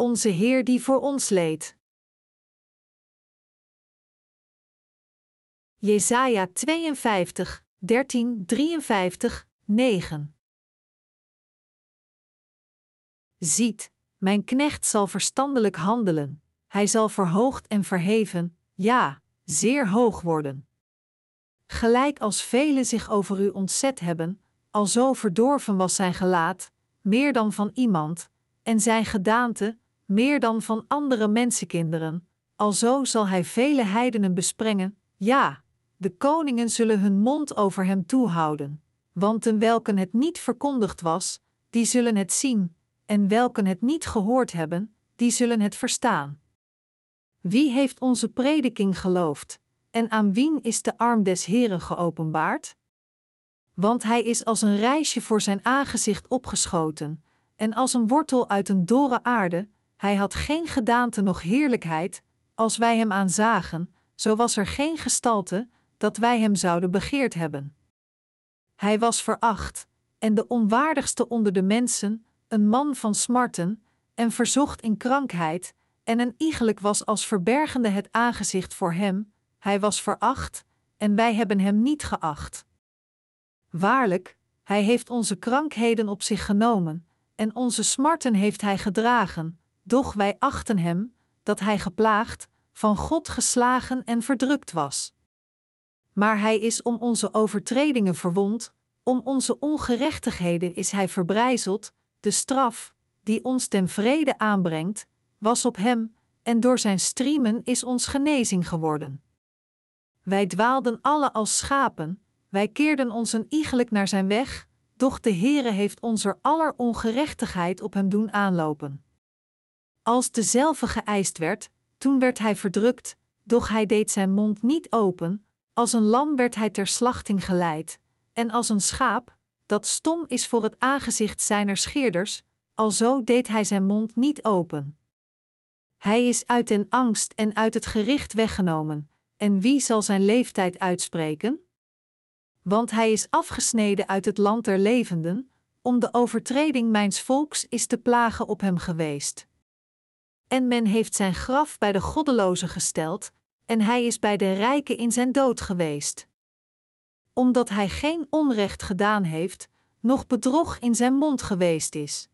onze Heer die voor ons leed. Jesaja 52, 13, 53, 9 Ziet, mijn knecht zal verstandelijk handelen, hij zal verhoogd en verheven, ja, zeer hoog worden. Gelijk als velen zich over u ontzet hebben, al zo verdorven was zijn gelaat, meer dan van iemand, en zijn gedaante, meer dan van andere mensenkinderen, alzo zal hij vele heidenen besprengen, ja, de koningen zullen hun mond over hem toehouden, want ten het niet verkondigd was, die zullen het zien, en welken het niet gehoord hebben, die zullen het verstaan. Wie heeft onze prediking geloofd, en aan wien is de arm des Heren geopenbaard? Want hij is als een reisje voor zijn aangezicht opgeschoten, en als een wortel uit een dorre aarde, hij had geen gedaante noch heerlijkheid, als wij hem aanzagen, zo was er geen gestalte, dat wij hem zouden begeerd hebben. Hij was veracht, en de onwaardigste onder de mensen, een man van smarten, en verzocht in krankheid, en een iegelijk was als verbergende het aangezicht voor hem, hij was veracht, en wij hebben hem niet geacht. Waarlijk, hij heeft onze krankheden op zich genomen, en onze smarten heeft hij gedragen, doch wij achten hem, dat hij geplaagd, van God geslagen en verdrukt was. Maar hij is om onze overtredingen verwond, om onze ongerechtigheden is hij verbrijzeld, de straf, die ons ten vrede aanbrengt, was op hem, en door zijn striemen is ons genezing geworden. Wij dwaalden alle als schapen, wij keerden ons een iegelijk naar zijn weg, doch de Heere heeft onze aller ongerechtigheid op hem doen aanlopen. Als dezelfde geëist werd, toen werd hij verdrukt, doch hij deed zijn mond niet open, als een lam werd hij ter slachting geleid, en als een schaap, dat stom is voor het aangezicht zijner scheerders, alzo deed hij zijn mond niet open. Hij is uit den angst en uit het gericht weggenomen, en wie zal zijn leeftijd uitspreken? Want hij is afgesneden uit het land der levenden, om de overtreding mijns volks is te plagen op hem geweest. En men heeft zijn graf bij de goddelozen gesteld, en hij is bij de rijken in zijn dood geweest. Omdat hij geen onrecht gedaan heeft, noch bedrog in zijn mond geweest is.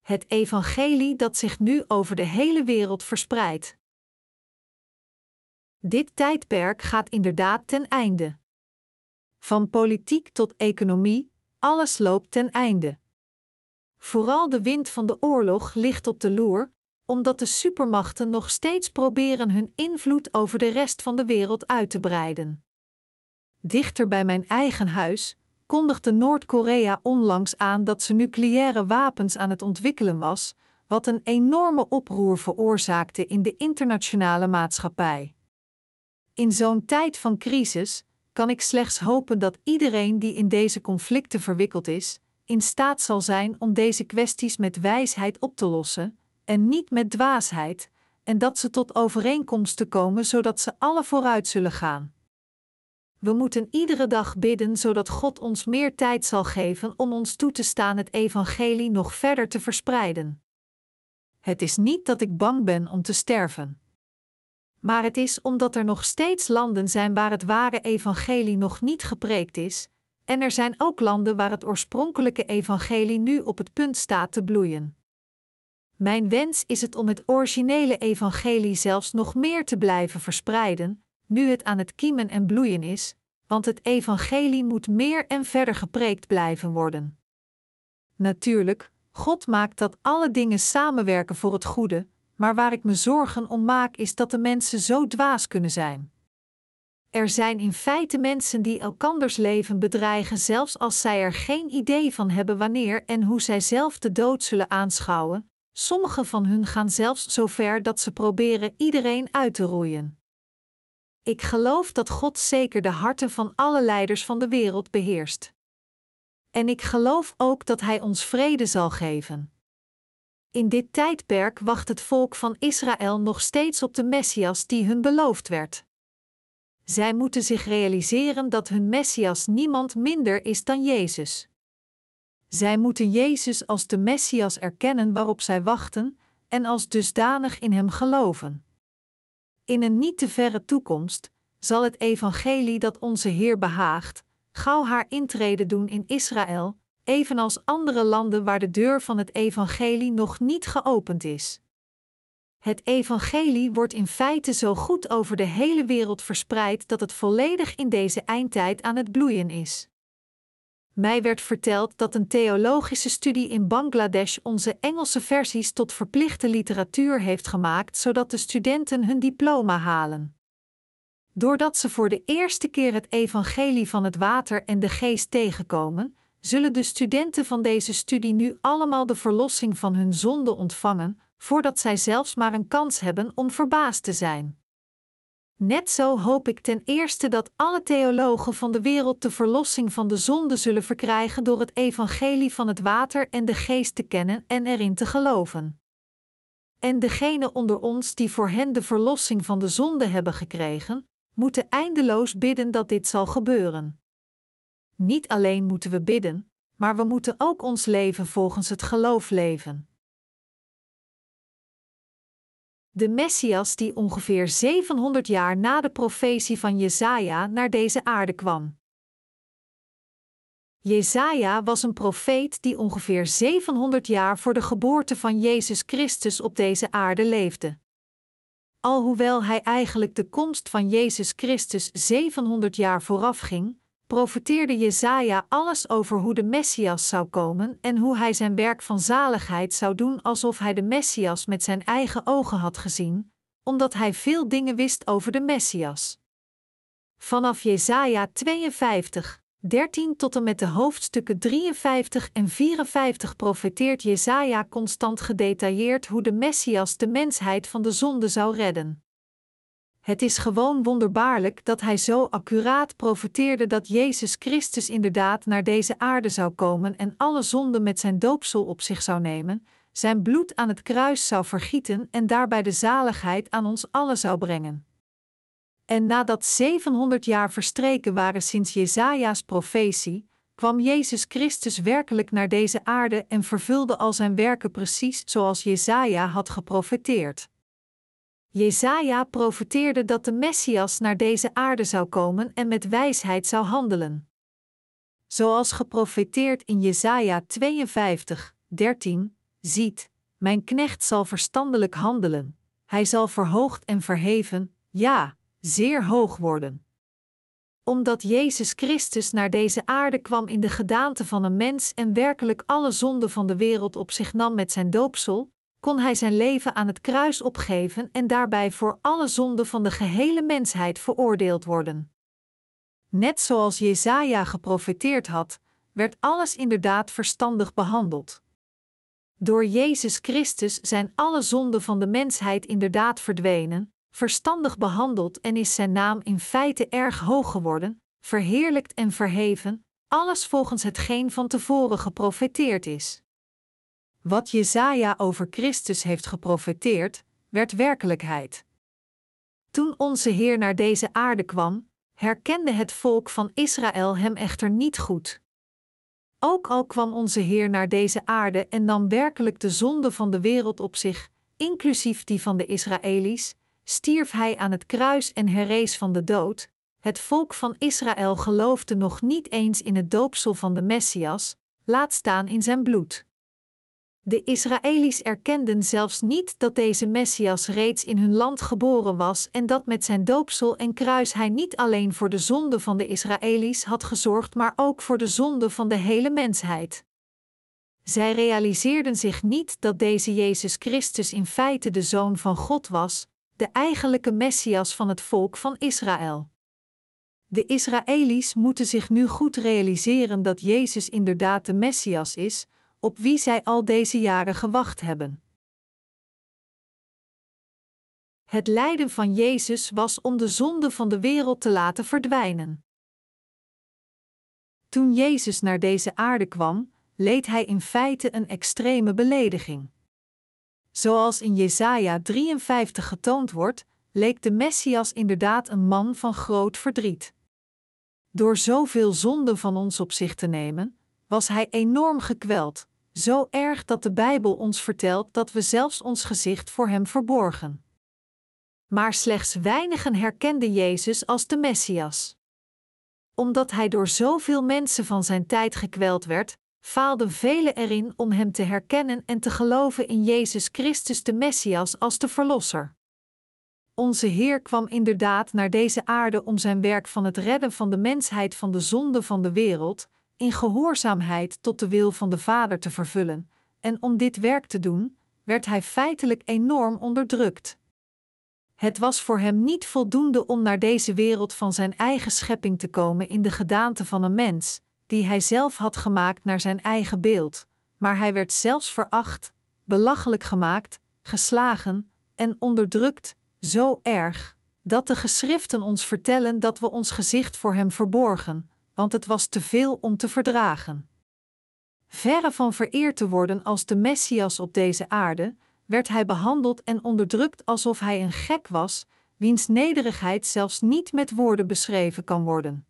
Het evangelie dat zich nu over de hele wereld verspreidt. Dit tijdperk gaat inderdaad ten einde. Van politiek tot economie, alles loopt ten einde. Vooral de wind van de oorlog ligt op de loer, omdat de supermachten nog steeds proberen hun invloed over de rest van de wereld uit te breiden. Dichter bij mijn eigen huis kondigde Noord-Korea onlangs aan dat ze nucleaire wapens aan het ontwikkelen was, wat een enorme oproer veroorzaakte in de internationale maatschappij. In zo'n tijd van crisis kan ik slechts hopen dat iedereen die in deze conflicten verwikkeld is, in staat zal zijn om deze kwesties met wijsheid op te lossen, en niet met dwaasheid, en dat ze tot overeenkomsten komen zodat ze alle vooruit zullen gaan. We moeten iedere dag bidden zodat God ons meer tijd zal geven om ons toe te staan het evangelie nog verder te verspreiden. Het is niet dat ik bang ben om te sterven. Maar het is omdat er nog steeds landen zijn waar het ware evangelie nog niet gepreekt is, en er zijn ook landen waar het oorspronkelijke evangelie nu op het punt staat te bloeien. Mijn wens is het om het originele evangelie zelfs nog meer te blijven verspreiden, nu het aan het kiemen en bloeien is, want het evangelie moet meer en verder gepreekt blijven worden. Natuurlijk, God maakt dat alle dingen samenwerken voor het goede, maar waar ik me zorgen om maak is dat de mensen zo dwaas kunnen zijn. Er zijn in feite mensen die elkanders leven bedreigen, zelfs als zij er geen idee van hebben wanneer en hoe zij zelf de dood zullen aanschouwen. Sommige van hun gaan zelfs zo ver dat ze proberen iedereen uit te roeien. Ik geloof dat God zeker de harten van alle leiders van de wereld beheerst. En ik geloof ook dat Hij ons vrede zal geven. In dit tijdperk wacht het volk van Israël nog steeds op de Messias die hun beloofd werd. Zij moeten zich realiseren dat hun Messias niemand minder is dan Jezus. Zij moeten Jezus als de Messias erkennen waarop zij wachten en als dusdanig in Hem geloven. In een niet te verre toekomst zal het evangelie dat onze Heer behaagt, gauw haar intrede doen in Israël, evenals andere landen waar de deur van het evangelie nog niet geopend is. Het evangelie wordt in feite zo goed over de hele wereld verspreid dat het volledig in deze eindtijd aan het bloeien is. Mij werd verteld dat een theologische studie in Bangladesh onze Engelse versies tot verplichte literatuur heeft gemaakt, zodat de studenten hun diploma halen. Doordat ze voor de eerste keer het evangelie van het water en de geest tegenkomen, zullen de studenten van deze studie nu allemaal de verlossing van hun zonde ontvangen, voordat zij zelfs maar een kans hebben om verbaasd te zijn. Net zo hoop ik ten eerste dat alle theologen van de wereld de verlossing van de zonde zullen verkrijgen door het evangelie van het water en de geest te kennen en erin te geloven. En degenen onder ons die voor hen de verlossing van de zonde hebben gekregen, moeten eindeloos bidden dat dit zal gebeuren. Niet alleen moeten we bidden, maar we moeten ook ons leven volgens het geloof leven. De Messias die ongeveer 700 jaar na de profetie van Jesaja naar deze aarde kwam. Jesaja was een profeet die ongeveer 700 jaar voor de geboorte van Jezus Christus op deze aarde leefde. Alhoewel hij eigenlijk de komst van Jezus Christus 700 jaar voorafging, profeteerde Jesaja alles over hoe de Messias zou komen en hoe hij zijn werk van zaligheid zou doen alsof hij de Messias met zijn eigen ogen had gezien, omdat hij veel dingen wist over de Messias. Vanaf Jesaja 52, 13 tot en met de hoofdstukken 53 en 54 profeteert Jesaja constant gedetailleerd hoe de Messias de mensheid van de zonde zou redden. Het is gewoon wonderbaarlijk dat hij zo accuraat profeteerde dat Jezus Christus inderdaad naar deze aarde zou komen en alle zonden met zijn doopsel op zich zou nemen, zijn bloed aan het kruis zou vergieten en daarbij de zaligheid aan ons allen zou brengen. En nadat 700 jaar verstreken waren sinds Jesaja's profetie, kwam Jezus Christus werkelijk naar deze aarde en vervulde al zijn werken precies zoals Jesaja had geprofeteerd. Jesaja profeteerde dat de Messias naar deze aarde zou komen en met wijsheid zou handelen. Zoals geprofeteerd in Jesaja 52, 13, ziet, mijn knecht zal verstandelijk handelen, hij zal verhoogd en verheven, ja, zeer hoog worden. Omdat Jezus Christus naar deze aarde kwam in de gedaante van een mens en werkelijk alle zonden van de wereld op zich nam met zijn doopsel, kon hij zijn leven aan het kruis opgeven en daarbij voor alle zonden van de gehele mensheid veroordeeld worden. Net zoals Jesaja geprofeteerd had, werd alles inderdaad verstandig behandeld. Door Jezus Christus zijn alle zonden van de mensheid inderdaad verdwenen, verstandig behandeld en is zijn naam in feite erg hoog geworden, verheerlijkt en verheven, alles volgens hetgeen van tevoren geprofeteerd is. Wat Jesaja over Christus heeft geprofeteerd, werd werkelijkheid. Toen onze Heer naar deze aarde kwam, herkende het volk van Israël hem echter niet goed. Ook al kwam onze Heer naar deze aarde en nam werkelijk de zonde van de wereld op zich, inclusief die van de Israëli's, stierf hij aan het kruis en herrees van de dood. Het volk van Israël geloofde nog niet eens in het doopsel van de Messias, laat staan in zijn bloed. De Israëli's erkenden zelfs niet dat deze Messias reeds in hun land geboren was en dat met zijn doopsel en kruis hij niet alleen voor de zonde van de Israëli's had gezorgd, maar ook voor de zonde van de hele mensheid. Zij realiseerden zich niet dat deze Jezus Christus in feite de Zoon van God was, de eigenlijke Messias van het volk van Israël. De Israëli's moeten zich nu goed realiseren dat Jezus inderdaad de Messias is, op wie zij al deze jaren gewacht hebben. Het lijden van Jezus was om de zonde van de wereld te laten verdwijnen. Toen Jezus naar deze aarde kwam, leed hij in feite een extreme belediging. Zoals in Jesaja 53 getoond wordt, leek de Messias inderdaad een man van groot verdriet. Door zoveel zonden van ons op zich te nemen, was hij enorm gekweld, zo erg dat de Bijbel ons vertelt dat we zelfs ons gezicht voor hem verborgen. Maar slechts weinigen herkenden Jezus als de Messias. Omdat hij door zoveel mensen van zijn tijd gekweld werd, faalden velen erin om hem te herkennen en te geloven in Jezus Christus de Messias als de Verlosser. Onze Heer kwam inderdaad naar deze aarde om zijn werk van het redden van de mensheid van de zonde van de wereld, in gehoorzaamheid tot de wil van de Vader te vervullen, en om dit werk te doen, werd hij feitelijk enorm onderdrukt. Het was voor hem niet voldoende om naar deze wereld van zijn eigen schepping te komen in de gedaante van een mens, die hij zelf had gemaakt naar zijn eigen beeld, maar hij werd zelfs veracht, belachelijk gemaakt, geslagen en onderdrukt, zo erg, dat de geschriften ons vertellen dat we ons gezicht voor hem verborgen, want het was te veel om te verdragen. Verre van vereerd te worden als de Messias op deze aarde, werd hij behandeld en onderdrukt alsof hij een gek was, wiens nederigheid zelfs niet met woorden beschreven kan worden.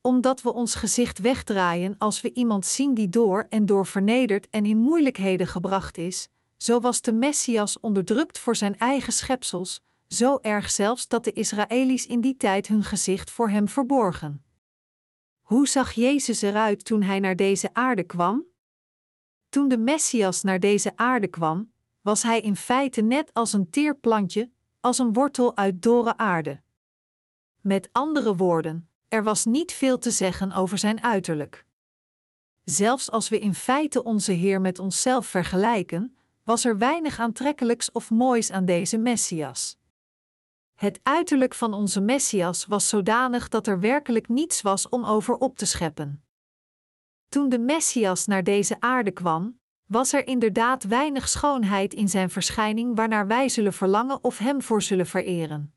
Omdat we ons gezicht wegdraaien als we iemand zien die door en door vernederd en in moeilijkheden gebracht is, zo was de Messias onderdrukt voor zijn eigen schepsels, zo erg zelfs dat de Israëli's in die tijd hun gezicht voor hem verborgen. Hoe zag Jezus eruit toen hij naar deze aarde kwam? Toen de Messias naar deze aarde kwam, was hij in feite net als een teer plantje, als een wortel uit dorre aarde. Met andere woorden, er was niet veel te zeggen over zijn uiterlijk. Zelfs als we in feite onze Heer met onszelf vergelijken, was er weinig aantrekkelijks of moois aan deze Messias. Het uiterlijk van onze Messias was zodanig dat er werkelijk niets was om over op te scheppen. Toen de Messias naar deze aarde kwam, was er inderdaad weinig schoonheid in zijn verschijning waarnaar wij zullen verlangen of hem voor zullen vereren.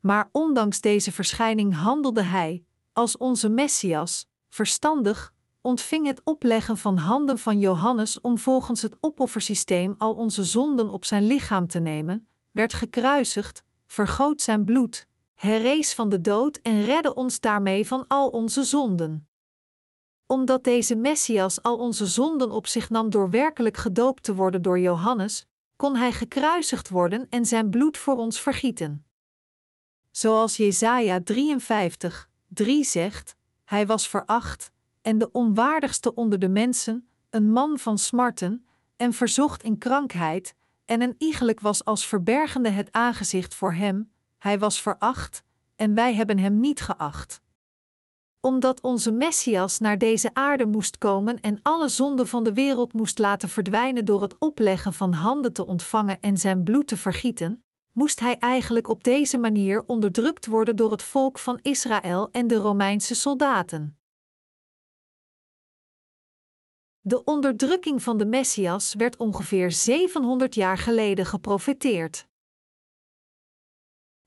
Maar ondanks deze verschijning handelde hij, als onze Messias, verstandig, ontving het opleggen van handen van Johannes om volgens het opoffersysteem al onze zonden op zijn lichaam te nemen, werd gekruisigd, vergoot zijn bloed, herrees van de dood en redde ons daarmee van al onze zonden. Omdat deze Messias al onze zonden op zich nam door werkelijk gedoopt te worden door Johannes, kon hij gekruisigd worden en zijn bloed voor ons vergieten. Zoals Jesaja 53, 3 zegt, hij was veracht, en de onwaardigste onder de mensen, een man van smarten, en verzocht in krankheid, en een iegelijk was als verbergende het aangezicht voor hem, hij was veracht, en wij hebben hem niet geacht. Omdat onze Messias naar deze aarde moest komen en alle zonden van de wereld moest laten verdwijnen door het opleggen van handen te ontvangen en zijn bloed te vergieten, moest hij eigenlijk op deze manier onderdrukt worden door het volk van Israël en de Romeinse soldaten. De onderdrukking van de Messias werd ongeveer 700 jaar geleden geprofeteerd.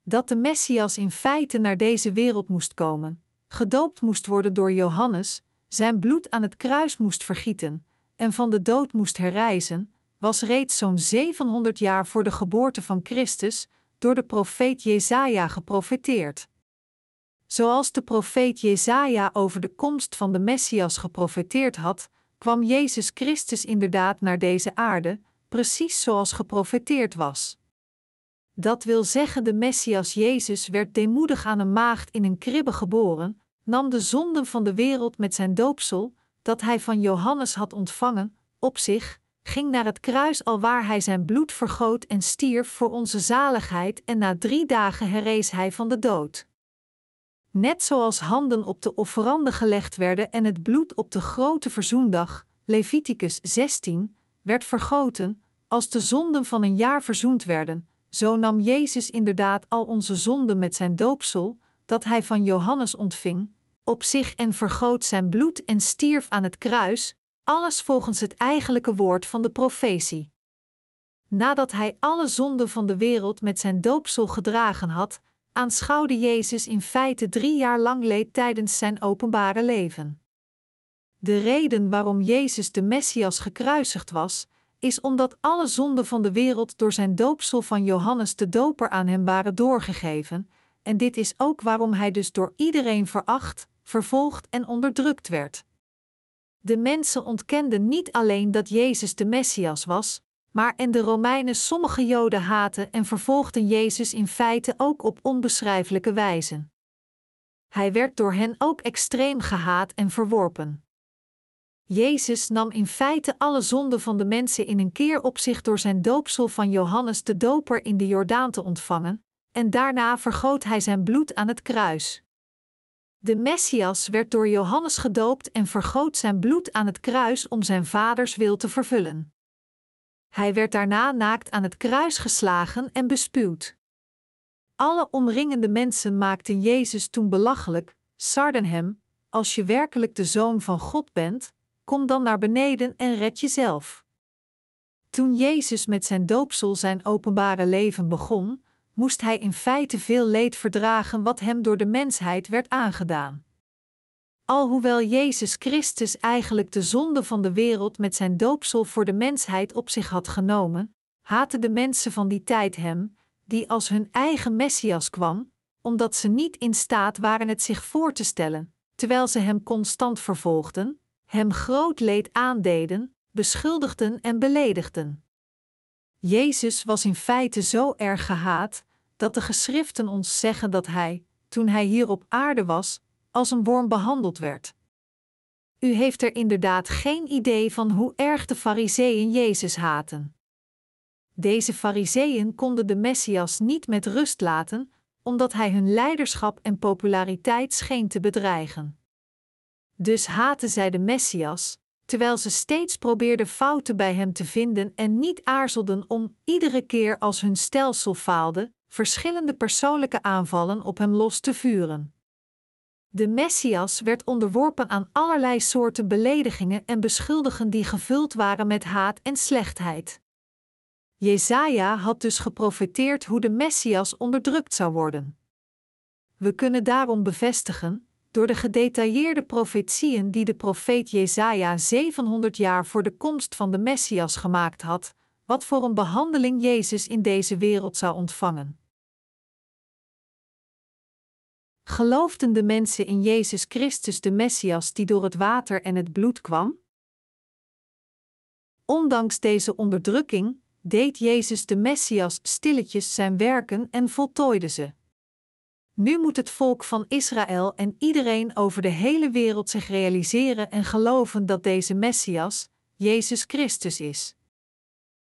Dat de Messias in feite naar deze wereld moest komen, gedoopt moest worden door Johannes, zijn bloed aan het kruis moest vergieten en van de dood moest herrijzen, was reeds zo'n 700 jaar voor de geboorte van Christus door de profeet Jesaja geprofeteerd. Zoals de profeet Jesaja over de komst van de Messias geprofeteerd had, kwam Jezus Christus inderdaad naar deze aarde, precies zoals geprofeteerd was. Dat wil zeggen, de Messias Jezus werd deemoedig aan een maagd in een kribbe geboren, nam de zonden van de wereld met zijn doopsel, dat hij van Johannes had ontvangen, op zich, ging naar het kruis alwaar hij zijn bloed vergoot en stierf voor onze zaligheid en na drie dagen herrees hij van de dood. Net zoals handen op de offerande gelegd werden en het bloed op de grote verzoendag, Leviticus 16, werd vergoten, als de zonden van een jaar verzoend werden, zo nam Jezus inderdaad al onze zonden met zijn doopsel, dat hij van Johannes ontving, op zich en vergoot zijn bloed en stierf aan het kruis, alles volgens het eigenlijke woord van de profetie. Nadat hij alle zonden van de wereld met zijn doopsel gedragen had, aanschouwde Jezus in feite drie jaar lang leed tijdens zijn openbare leven. De reden waarom Jezus de Messias gekruisigd was, is omdat alle zonden van de wereld door zijn doopsel van Johannes de Doper aan hem waren doorgegeven, en dit is ook waarom hij dus door iedereen veracht, vervolgd en onderdrukt werd. De mensen ontkenden niet alleen dat Jezus de Messias was, maar en de Romeinen sommige Joden haatten en vervolgden Jezus in feite ook op onbeschrijfelijke wijze. Hij werd door hen ook extreem gehaat en verworpen. Jezus nam in feite alle zonden van de mensen in een keer op zich door zijn doopsel van Johannes de Doper in de Jordaan te ontvangen, en daarna vergoot hij zijn bloed aan het kruis. De Messias werd door Johannes gedoopt en vergoot zijn bloed aan het kruis om zijn vaders wil te vervullen. Hij werd daarna naakt aan het kruis geslagen en bespuwd. Alle omringende mensen maakten Jezus toen belachelijk, sarden hem: Als je werkelijk de zoon van God bent, kom dan naar beneden en red jezelf. Toen Jezus met zijn doopsel zijn openbare leven begon, moest hij in feite veel leed verdragen wat hem door de mensheid werd aangedaan. Alhoewel Jezus Christus eigenlijk de zonde van de wereld met zijn doopsel voor de mensheid op zich had genomen, haatten de mensen van die tijd hem, die als hun eigen Messias kwam, omdat ze niet in staat waren het zich voor te stellen, terwijl ze hem constant vervolgden, hem groot leed aandeden, beschuldigden en beledigden. Jezus was in feite zo erg gehaat dat de geschriften ons zeggen dat hij, toen hij hier op aarde was, als een worm behandeld werd. U heeft er inderdaad geen idee van hoe erg de Fariseeën Jezus haten. Deze Fariseeën konden de Messias niet met rust laten, omdat hij hun leiderschap en populariteit scheen te bedreigen. Dus haatten zij de Messias, terwijl ze steeds probeerden fouten bij hem te vinden en niet aarzelden om, iedere keer als hun stelsel faalde, verschillende persoonlijke aanvallen op hem los te vuren. De Messias werd onderworpen aan allerlei soorten beledigingen en beschuldigen die gevuld waren met haat en slechtheid. Jesaja had dus geprofeteerd hoe de Messias onderdrukt zou worden. We kunnen daarom bevestigen, door de gedetailleerde profetieën die de profeet Jesaja 700 jaar voor de komst van de Messias gemaakt had, wat voor een behandeling Jezus in deze wereld zou ontvangen. Geloofden de mensen in Jezus Christus de Messias die door het water en het bloed kwam? Ondanks deze onderdrukking deed Jezus de Messias stilletjes zijn werken en voltooide ze. Nu moet het volk van Israël en iedereen over de hele wereld zich realiseren en geloven dat deze Messias, Jezus Christus is.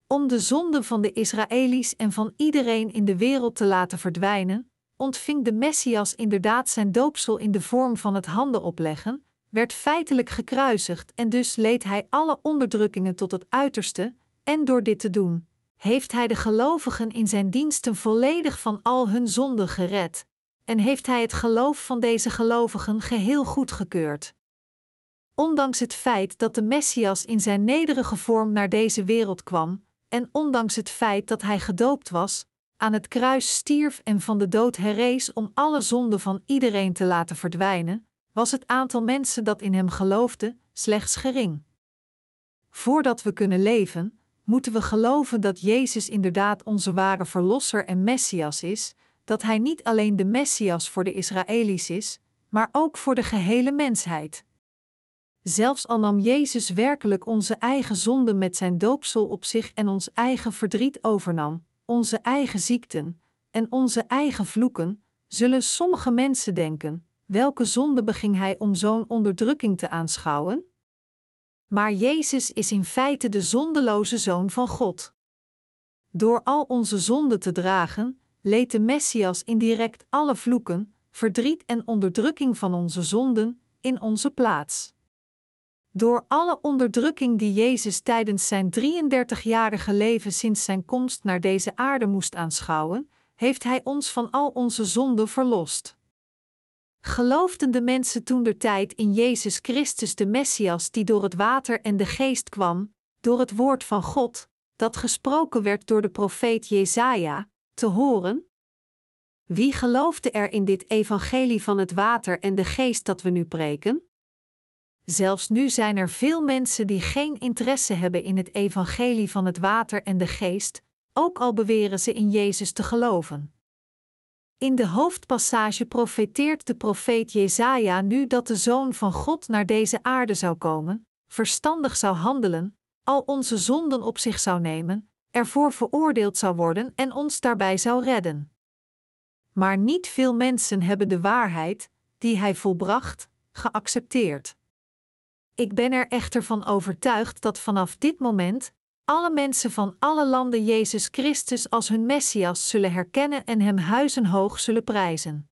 Om de zonde van de Israëli's en van iedereen in de wereld te laten verdwijnen, ontving de Messias inderdaad zijn doopsel in de vorm van het handen opleggen, werd feitelijk gekruisigd en dus leed hij alle onderdrukkingen tot het uiterste, en door dit te doen, heeft hij de gelovigen in zijn diensten volledig van al hun zonden gered, en heeft hij het geloof van deze gelovigen geheel goedgekeurd. Ondanks het feit dat de Messias in zijn nederige vorm naar deze wereld kwam, en ondanks het feit dat hij gedoopt was, aan het kruis stierf en van de dood herrees om alle zonden van iedereen te laten verdwijnen, was het aantal mensen dat in hem geloofde slechts gering. Voordat we kunnen leven, moeten we geloven dat Jezus inderdaad onze ware Verlosser en Messias is, dat Hij niet alleen de Messias voor de Israëli's is, maar ook voor de gehele mensheid. Zelfs al nam Jezus werkelijk onze eigen zonde met zijn doopsel op zich en ons eigen verdriet overnam, onze eigen ziekten en onze eigen vloeken, zullen sommige mensen denken: welke zonde beging hij om zo'n onderdrukking te aanschouwen? Maar Jezus is in feite de zondeloze zoon van God. Door al onze zonden te dragen, leed de Messias indirect alle vloeken, verdriet en onderdrukking van onze zonden in onze plaats. Door alle onderdrukking die Jezus tijdens zijn 33-jarige leven sinds zijn komst naar deze aarde moest aanschouwen, heeft Hij ons van al onze zonden verlost. Geloofden de mensen toen der tijd in Jezus Christus de Messias die door het water en de geest kwam, door het woord van God, dat gesproken werd door de profeet Jesaja, te horen? Wie geloofde er in dit evangelie van het water en de geest dat we nu preken? Zelfs nu zijn er veel mensen die geen interesse hebben in het evangelie van het water en de geest, ook al beweren ze in Jezus te geloven. In de hoofdpassage profeteert de profeet Jesaja nu dat de Zoon van God naar deze aarde zou komen, verstandig zou handelen, al onze zonden op zich zou nemen, ervoor veroordeeld zou worden en ons daarbij zou redden. Maar niet veel mensen hebben de waarheid, die hij volbracht, geaccepteerd. Ik ben er echter van overtuigd dat vanaf dit moment alle mensen van alle landen Jezus Christus als hun Messias zullen herkennen en hem huizenhoog zullen prijzen.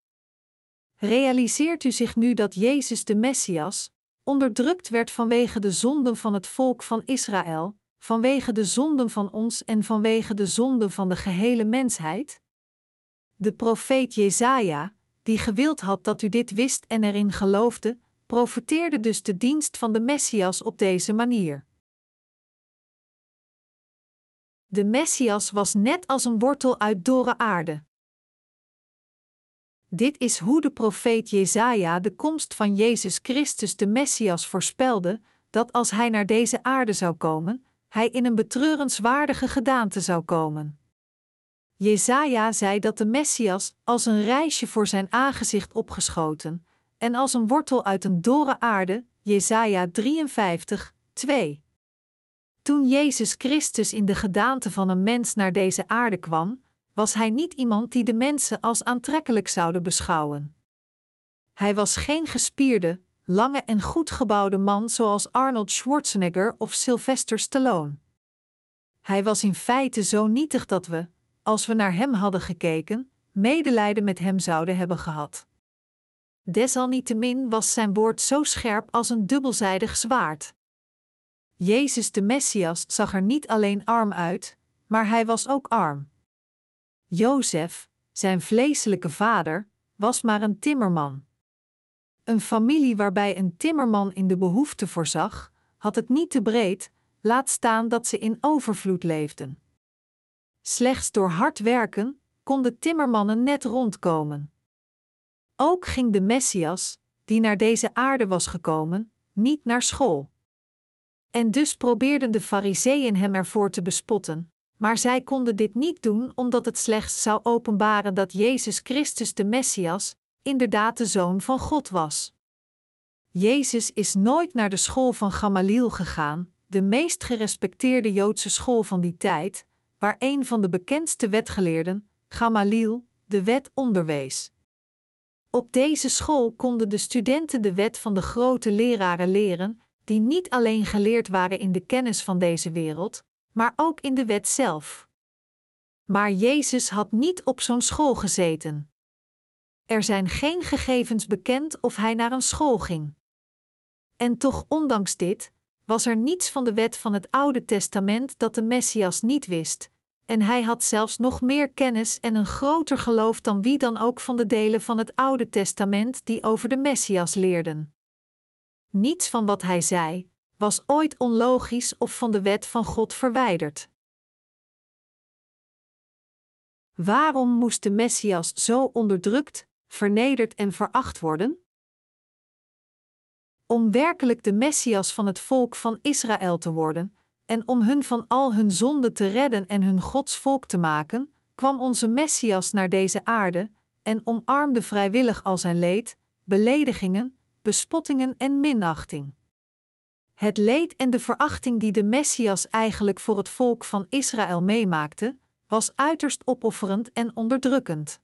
Realiseert u zich nu dat Jezus de Messias onderdrukt werd vanwege de zonden van het volk van Israël, vanwege de zonden van ons en vanwege de zonden van de gehele mensheid? De profeet Jesaja, die gewild had dat u dit wist en erin geloofde, profeteerde dus de dienst van de Messias op deze manier. De Messias was net als een wortel uit dorre aarde. Dit is hoe de profeet Jesaja de komst van Jezus Christus de Messias voorspelde, dat als hij naar deze aarde zou komen, hij in een betreurenswaardige gedaante zou komen. Jesaja zei dat de Messias als een reisje voor zijn aangezicht opgeschoten, en als een wortel uit een dorre aarde, Jesaja 53, 2. Toen Jezus Christus in de gedaante van een mens naar deze aarde kwam, was hij niet iemand die de mensen als aantrekkelijk zouden beschouwen. Hij was geen gespierde, lange en goed gebouwde man zoals Arnold Schwarzenegger of Sylvester Stallone. Hij was in feite zo nietig dat we, als we naar hem hadden gekeken, medelijden met hem zouden hebben gehad. Desalniettemin was zijn woord zo scherp als een dubbelzijdig zwaard. Jezus de Messias zag er niet alleen arm uit, maar hij was ook arm. Jozef, zijn vleeselijke vader, was maar een timmerman. Een familie waarbij een timmerman in de behoefte voorzag, had het niet te breed, laat staan dat ze in overvloed leefden. Slechts door hard werken konden timmermannen net rondkomen. Ook ging de Messias, die naar deze aarde was gekomen, niet naar school. En dus probeerden de Fariseeën hem ervoor te bespotten, maar zij konden dit niet doen omdat het slechts zou openbaren dat Jezus Christus de Messias inderdaad de Zoon van God was. Jezus is nooit naar de school van Gamaliel gegaan, de meest gerespecteerde Joodse school van die tijd, waar een van de bekendste wetgeleerden, Gamaliel, de wet onderwees. Op deze school konden de studenten de wet van de grote leraren leren, die niet alleen geleerd waren in de kennis van deze wereld, maar ook in de wet zelf. Maar Jezus had niet op zo'n school gezeten. Er zijn geen gegevens bekend of hij naar een school ging. En toch, ondanks dit, was er niets van de wet van het Oude Testament dat de Messias niet wist, en hij had zelfs nog meer kennis en een groter geloof dan wie dan ook van de delen van het Oude Testament die over de Messias leerden. Niets van wat hij zei was ooit onlogisch of van de wet van God verwijderd. Waarom moest de Messias zo onderdrukt, vernederd en veracht worden? Om werkelijk de Messias van het volk van Israël te worden, en om hun van al hun zonden te redden en hun Gods volk te maken, kwam onze Messias naar deze aarde en omarmde vrijwillig al zijn leed, beledigingen, bespottingen en minachting. Het leed en de verachting die de Messias eigenlijk voor het volk van Israël meemaakte, was uiterst opofferend en onderdrukkend.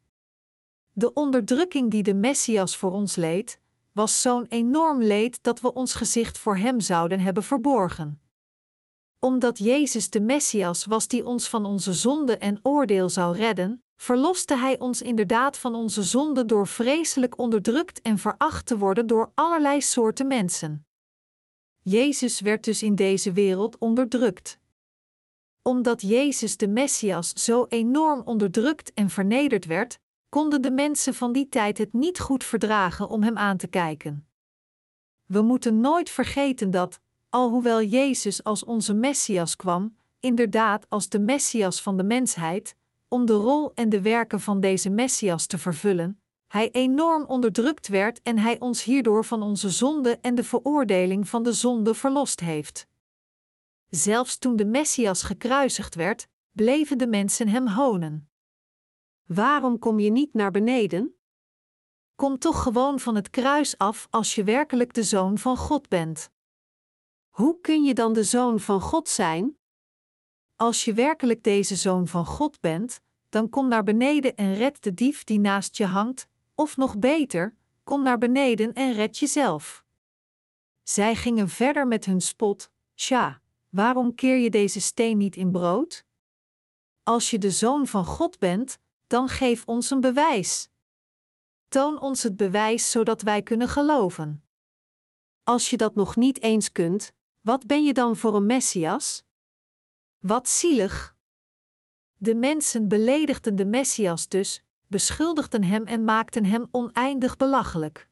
De onderdrukking die de Messias voor ons leed, was zo'n enorm leed dat we ons gezicht voor hem zouden hebben verborgen. Omdat Jezus de Messias was die ons van onze zonde en oordeel zou redden, verloste Hij ons inderdaad van onze zonde door vreselijk onderdrukt en veracht te worden door allerlei soorten mensen. Jezus werd dus in deze wereld onderdrukt. Omdat Jezus de Messias zo enorm onderdrukt en vernederd werd, konden de mensen van die tijd het niet goed verdragen om hem aan te kijken. We moeten nooit vergeten dat, alhoewel Jezus als onze Messias kwam, inderdaad als de Messias van de mensheid, om de rol en de werken van deze Messias te vervullen, hij enorm onderdrukt werd en hij ons hierdoor van onze zonde en de veroordeling van de zonde verlost heeft. Zelfs toen de Messias gekruisigd werd, bleven de mensen hem honen. Waarom kom je niet naar beneden? Kom toch gewoon van het kruis af als je werkelijk de zoon van God bent. Hoe kun je dan de zoon van God zijn? Als je werkelijk deze zoon van God bent, dan kom naar beneden en red de dief die naast je hangt, of nog beter, kom naar beneden en red jezelf. Zij gingen verder met hun spot: Tja, waarom keer je deze steen niet in brood? Als je de zoon van God bent, dan geef ons een bewijs. Toon ons het bewijs zodat wij kunnen geloven. Als je dat nog niet eens kunt, wat ben je dan voor een messias? Wat zielig! De mensen beledigden de messias dus, beschuldigden hem en maakten hem oneindig belachelijk.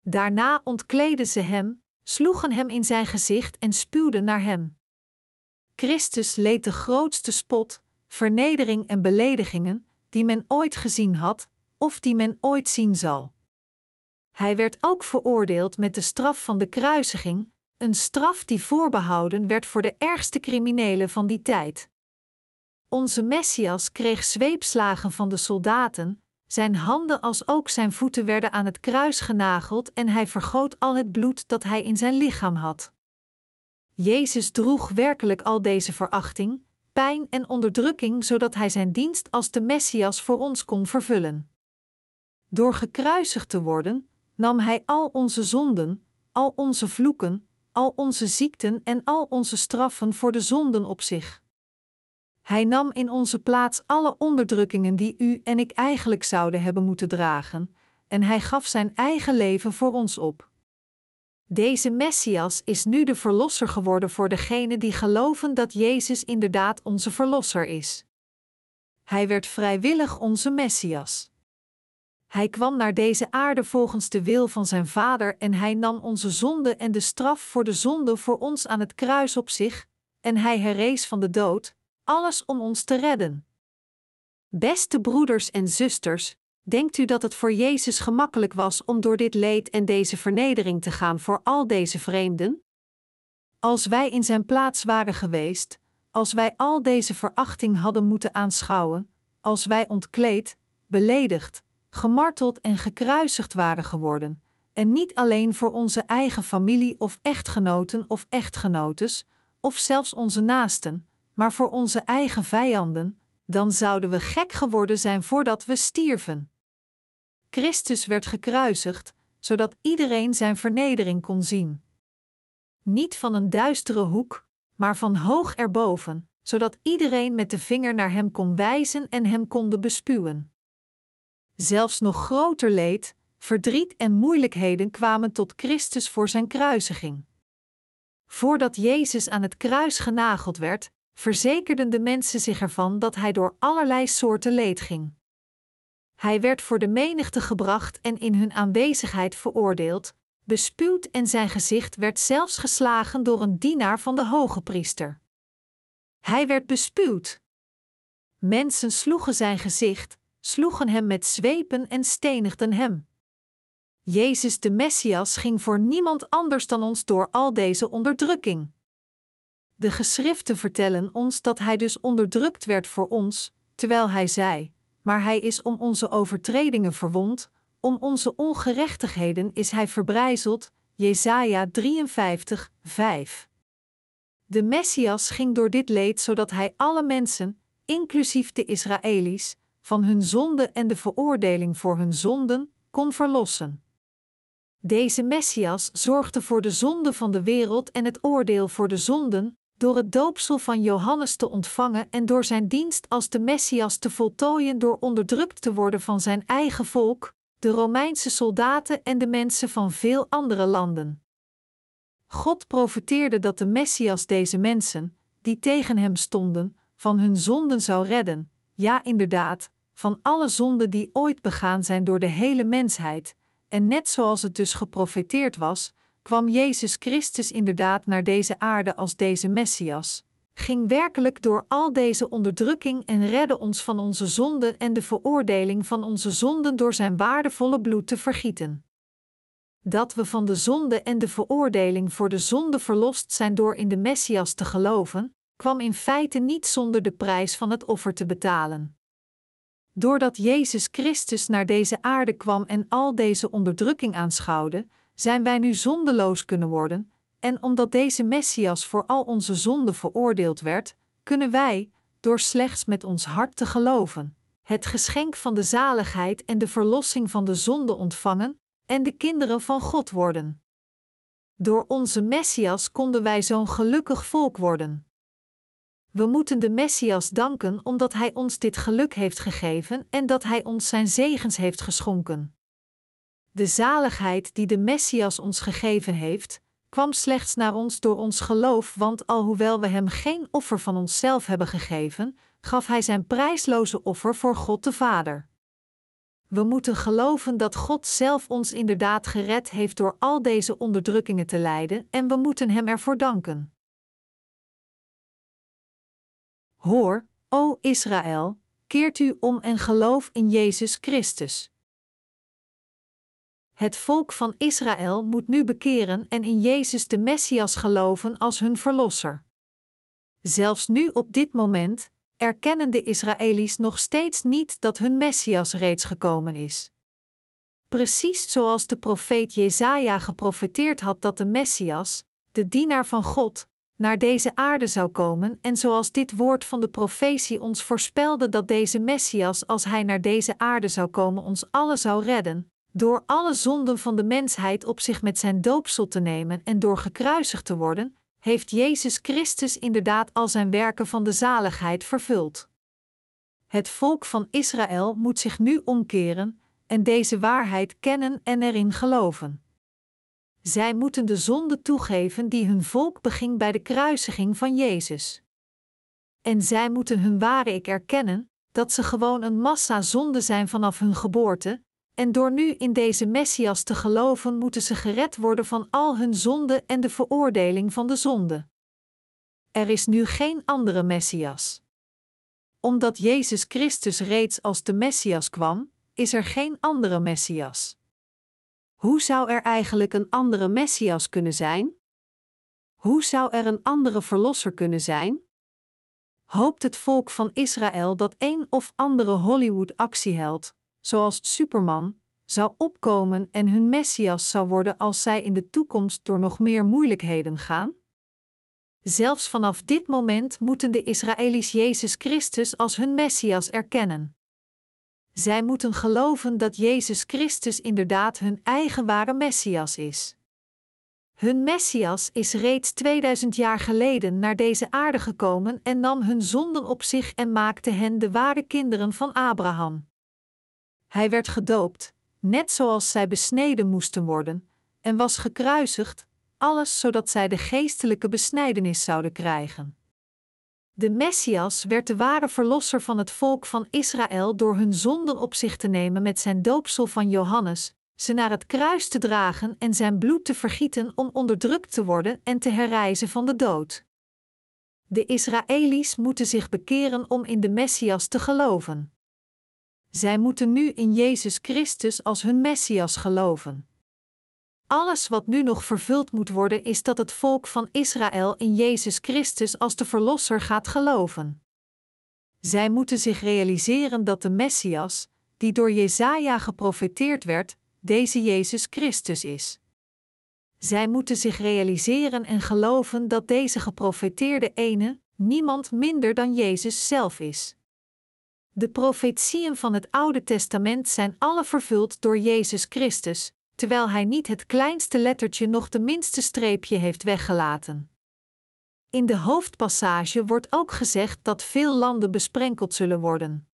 Daarna ontkleden ze hem, sloegen hem in zijn gezicht en spuwden naar hem. Christus leed de grootste spot, vernedering en beledigingen die men ooit gezien had, of die men ooit zien zal. Hij werd ook veroordeeld met de straf van de kruisiging, een straf die voorbehouden werd voor de ergste criminelen van die tijd. Onze Messias kreeg zweepslagen van de soldaten, zijn handen als ook zijn voeten werden aan het kruis genageld en hij vergoot al het bloed dat hij in zijn lichaam had. Jezus droeg werkelijk al deze verachting, pijn en onderdrukking zodat hij zijn dienst als de Messias voor ons kon vervullen. Door gekruisigd te worden, nam hij al onze zonden, al onze vloeken, al onze ziekten en al onze straffen voor de zonden op zich. Hij nam in onze plaats alle onderdrukkingen die u en ik eigenlijk zouden hebben moeten dragen, en hij gaf zijn eigen leven voor ons op. Deze Messias is nu de Verlosser geworden voor degenen die geloven dat Jezus inderdaad onze Verlosser is. Hij werd vrijwillig onze Messias. Hij kwam naar deze aarde volgens de wil van zijn Vader en hij nam onze zonde en de straf voor de zonde voor ons aan het kruis op zich, en hij herrees van de dood, alles om ons te redden. Beste broeders en zusters, denkt u dat het voor Jezus gemakkelijk was om door dit leed en deze vernedering te gaan voor al deze vreemden? Als wij in zijn plaats waren geweest, als wij al deze verachting hadden moeten aanschouwen, als wij ontkleed, beledigd, gemarteld en gekruisigd waren geworden, en niet alleen voor onze eigen familie of echtgenoten of echtgenotes, of zelfs onze naasten, maar voor onze eigen vijanden, dan zouden we gek geworden zijn voordat we stierven. Christus werd gekruisigd, zodat iedereen zijn vernedering kon zien. Niet van een duistere hoek, maar van hoog erboven, zodat iedereen met de vinger naar hem kon wijzen en hem konde bespuwen. Zelfs nog groter leed, verdriet en moeilijkheden kwamen tot Christus voor zijn kruisiging. Voordat Jezus aan het kruis genageld werd, verzekerden de mensen zich ervan dat hij door allerlei soorten leed ging. Hij werd voor de menigte gebracht en in hun aanwezigheid veroordeeld, bespuwd en zijn gezicht werd zelfs geslagen door een dienaar van de hoge priester. Hij werd bespuwd. Mensen sloegen zijn gezicht, sloegen hem met zwepen en stenigden hem. Jezus de Messias ging voor niemand anders dan ons door al deze onderdrukking. De geschriften vertellen ons dat hij dus onderdrukt werd voor ons, terwijl hij zei: Maar hij is om onze overtredingen verwond, om onze ongerechtigheden is hij verbrijzeld. Jesaja 53, 5. De Messias ging door dit leed zodat hij alle mensen, inclusief de Israëli's, van hun zonde en de veroordeling voor hun zonden, kon verlossen. Deze Messias zorgde voor de zonde van de wereld en het oordeel voor de zonden, door het doopsel van Johannes te ontvangen en door zijn dienst als de Messias te voltooien door onderdrukt te worden van zijn eigen volk, de Romeinse soldaten en de mensen van veel andere landen. God profeteerde dat de Messias deze mensen, die tegen hem stonden, van hun zonden zou redden, ja inderdaad, van alle zonden die ooit begaan zijn door de hele mensheid, en net zoals het dus geprofeteerd was, kwam Jezus Christus inderdaad naar deze aarde als deze Messias, ging werkelijk door al deze onderdrukking en redde ons van onze zonden en de veroordeling van onze zonden door zijn waardevolle bloed te vergieten. Dat we van de zonde en de veroordeling voor de zonde verlost zijn door in de Messias te geloven, kwam in feite niet zonder de prijs van het offer te betalen. Doordat Jezus Christus naar deze aarde kwam en al deze onderdrukking aanschouwde, zijn wij nu zondeloos kunnen worden, en omdat deze Messias voor al onze zonden veroordeeld werd, kunnen wij, door slechts met ons hart te geloven, het geschenk van de zaligheid en de verlossing van de zonde ontvangen en de kinderen van God worden. Door onze Messias konden wij zo'n gelukkig volk worden. We moeten de Messias danken omdat Hij ons dit geluk heeft gegeven en dat Hij ons Zijn zegens heeft geschonken. De zaligheid die de Messias ons gegeven heeft, kwam slechts naar ons door ons geloof, want alhoewel we Hem geen offer van onszelf hebben gegeven, gaf Hij Zijn prijsloze offer voor God de Vader. We moeten geloven dat God zelf ons inderdaad gered heeft door al deze onderdrukkingen te lijden en we moeten Hem ervoor danken. Hoor, o Israël, keert u om en geloof in Jezus Christus. Het volk van Israël moet nu bekeren en in Jezus de Messias geloven als hun verlosser. Zelfs nu op dit moment erkennen de Israëli's nog steeds niet dat hun Messias reeds gekomen is. Precies zoals de profeet Jesaja geprofeteerd had dat de Messias, de dienaar van God, naar deze aarde zou komen en zoals dit woord van de profetie ons voorspelde dat deze Messias als hij naar deze aarde zou komen ons allen zou redden, door alle zonden van de mensheid op zich met zijn doopsel te nemen en door gekruisigd te worden, heeft Jezus Christus inderdaad al zijn werken van de zaligheid vervuld. Het volk van Israël moet zich nu omkeren en deze waarheid kennen en erin geloven. Zij moeten de zonde toegeven die hun volk beging bij de kruisiging van Jezus. En zij moeten hun ware ik erkennen, dat ze gewoon een massa zonde zijn vanaf hun geboorte, en door nu in deze Messias te geloven moeten ze gered worden van al hun zonde en de veroordeling van de zonde. Er is nu geen andere Messias. Omdat Jezus Christus reeds als de Messias kwam, is er geen andere Messias. Hoe zou er eigenlijk een andere Messias kunnen zijn? Hoe zou er een andere Verlosser kunnen zijn? Hoopt het volk van Israël dat een of andere Hollywood-actieheld, zoals Superman, zou opkomen en hun Messias zou worden als zij in de toekomst door nog meer moeilijkheden gaan? Zelfs vanaf dit moment moeten de Israëli's Jezus Christus als hun Messias erkennen. Zij moeten geloven dat Jezus Christus inderdaad hun eigen ware Messias is. Hun Messias is reeds 2000 jaar geleden naar deze aarde gekomen en nam hun zonden op zich en maakte hen de ware kinderen van Abraham. Hij werd gedoopt, net zoals zij besneden moesten worden, en was gekruisigd, alles zodat zij de geestelijke besnijdenis zouden krijgen. De Messias werd de ware verlosser van het volk van Israël door hun zonden op zich te nemen met zijn doopsel van Johannes, ze naar het kruis te dragen en zijn bloed te vergieten om onderdrukt te worden en te herrijzen van de dood. De Israëli's moeten zich bekeren om in de Messias te geloven. Zij moeten nu in Jezus Christus als hun Messias geloven. Alles wat nu nog vervuld moet worden is dat het volk van Israël in Jezus Christus als de Verlosser gaat geloven. Zij moeten zich realiseren dat de Messias, die door Jesaja geprofeteerd werd, deze Jezus Christus is. Zij moeten zich realiseren en geloven dat deze geprofeteerde ene niemand minder dan Jezus zelf is. De profetieën van het Oude Testament zijn alle vervuld door Jezus Christus, terwijl hij niet het kleinste lettertje nog de minste streepje heeft weggelaten. In de hoofdpassage wordt ook gezegd dat veel landen besprenkeld zullen worden.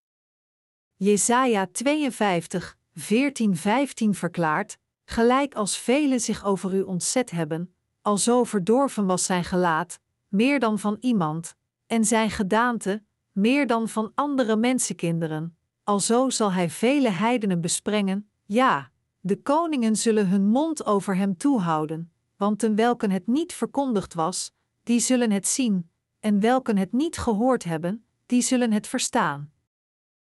Jesaja 52, 14, 15 verklaart: Gelijk als velen zich over u ontzet hebben, alzo verdorven was zijn gelaat, meer dan van iemand, en zijn gedaante, meer dan van andere mensenkinderen, alzo zal hij vele heidenen besprengen, ja, de koningen zullen hun mond over hem toehouden, want ten welken het niet verkondigd was, die zullen het zien, en welken het niet gehoord hebben, die zullen het verstaan.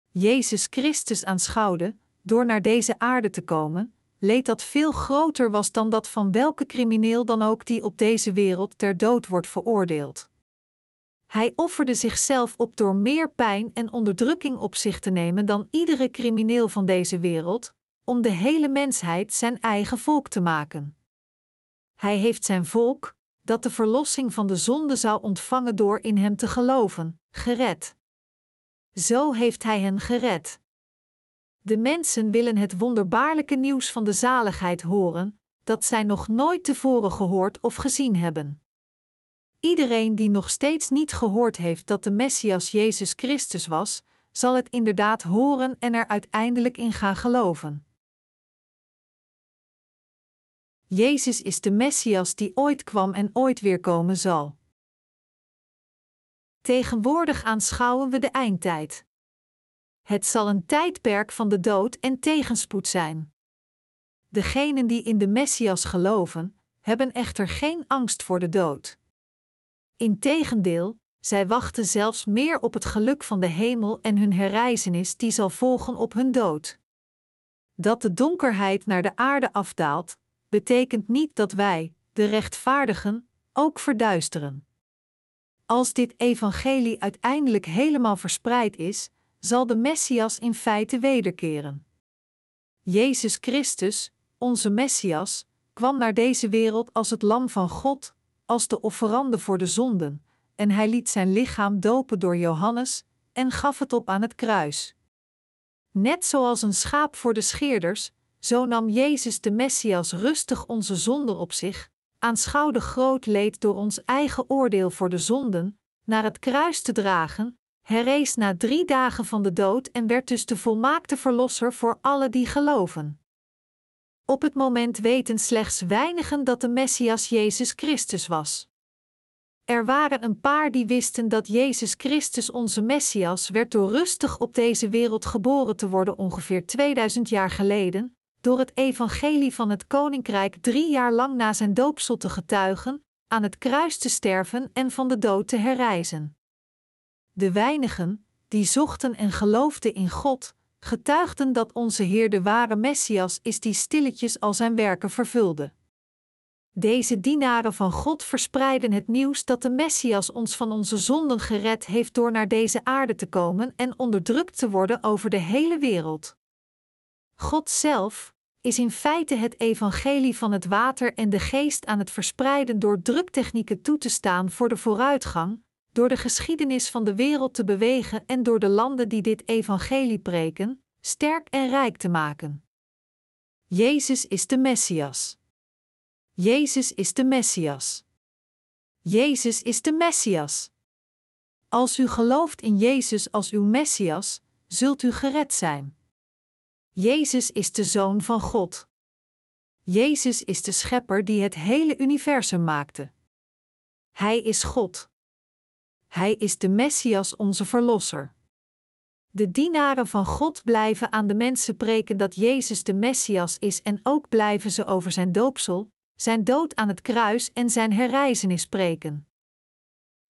Jezus Christus aanschouwde, door naar deze aarde te komen, leed dat veel groter was dan dat van welke crimineel dan ook die op deze wereld ter dood wordt veroordeeld. Hij offerde zichzelf op door meer pijn en onderdrukking op zich te nemen dan iedere crimineel van deze wereld, om de hele mensheid zijn eigen volk te maken. Hij heeft zijn volk, dat de verlossing van de zonde zou ontvangen door in Hem te geloven, gered. Zo heeft Hij hen gered. De mensen willen het wonderbaarlijke nieuws van de zaligheid horen, dat zij nog nooit tevoren gehoord of gezien hebben. Iedereen die nog steeds niet gehoord heeft dat de Messias Jezus Christus was, zal het inderdaad horen en er uiteindelijk in gaan geloven. Jezus is de Messias die ooit kwam en ooit weer komen zal. Tegenwoordig aanschouwen we de eindtijd. Het zal een tijdperk van de dood en tegenspoed zijn. Degenen die in de Messias geloven, hebben echter geen angst voor de dood. Integendeel, zij wachten zelfs meer op het geluk van de hemel en hun herreizenis die zal volgen op hun dood. Dat de donkerheid naar de aarde afdaalt, betekent niet dat wij, de rechtvaardigen, ook verduisteren. Als dit evangelie uiteindelijk helemaal verspreid is, zal de Messias in feite wederkeren. Jezus Christus, onze Messias, kwam naar deze wereld als het Lam van God, als de offerande voor de zonden, en hij liet zijn lichaam dopen door Johannes en gaf het op aan het kruis. Net zoals een schaap voor de scheerders, zo nam Jezus de Messias rustig onze zonden op zich, aanschouwde groot leed door ons eigen oordeel voor de zonden, naar het kruis te dragen, herrees na drie dagen van de dood en werd dus de volmaakte verlosser voor alle die geloven. Op het moment weten slechts weinigen dat de Messias Jezus Christus was. Er waren een paar die wisten dat Jezus Christus onze Messias werd door rustig op deze wereld geboren te worden ongeveer 2000 jaar geleden, door het evangelie van het Koninkrijk drie jaar lang na zijn doopsel te getuigen, aan het kruis te sterven en van de dood te herrijzen. De weinigen, die zochten en geloofden in God, getuigden dat onze Heer de ware Messias is die stilletjes al zijn werken vervulde. Deze dienaren van God verspreiden het nieuws dat de Messias ons van onze zonden gered heeft door naar deze aarde te komen en onderdrukt te worden over de hele wereld. God zelf is in feite het evangelie van het water en de geest aan het verspreiden door druktechnieken toe te staan voor de vooruitgang, door de geschiedenis van de wereld te bewegen en door de landen die dit evangelie preken, sterk en rijk te maken. Jezus is de Messias. Jezus is de Messias. Jezus is de Messias. Als u gelooft in Jezus als uw Messias, zult u gered zijn. Jezus is de Zoon van God. Jezus is de Schepper die het hele universum maakte. Hij is God. Hij is de Messias, onze Verlosser. De dienaren van God blijven aan de mensen preken dat Jezus de Messias is en ook blijven ze over zijn doopsel, zijn dood aan het kruis en zijn herrijzenis spreken.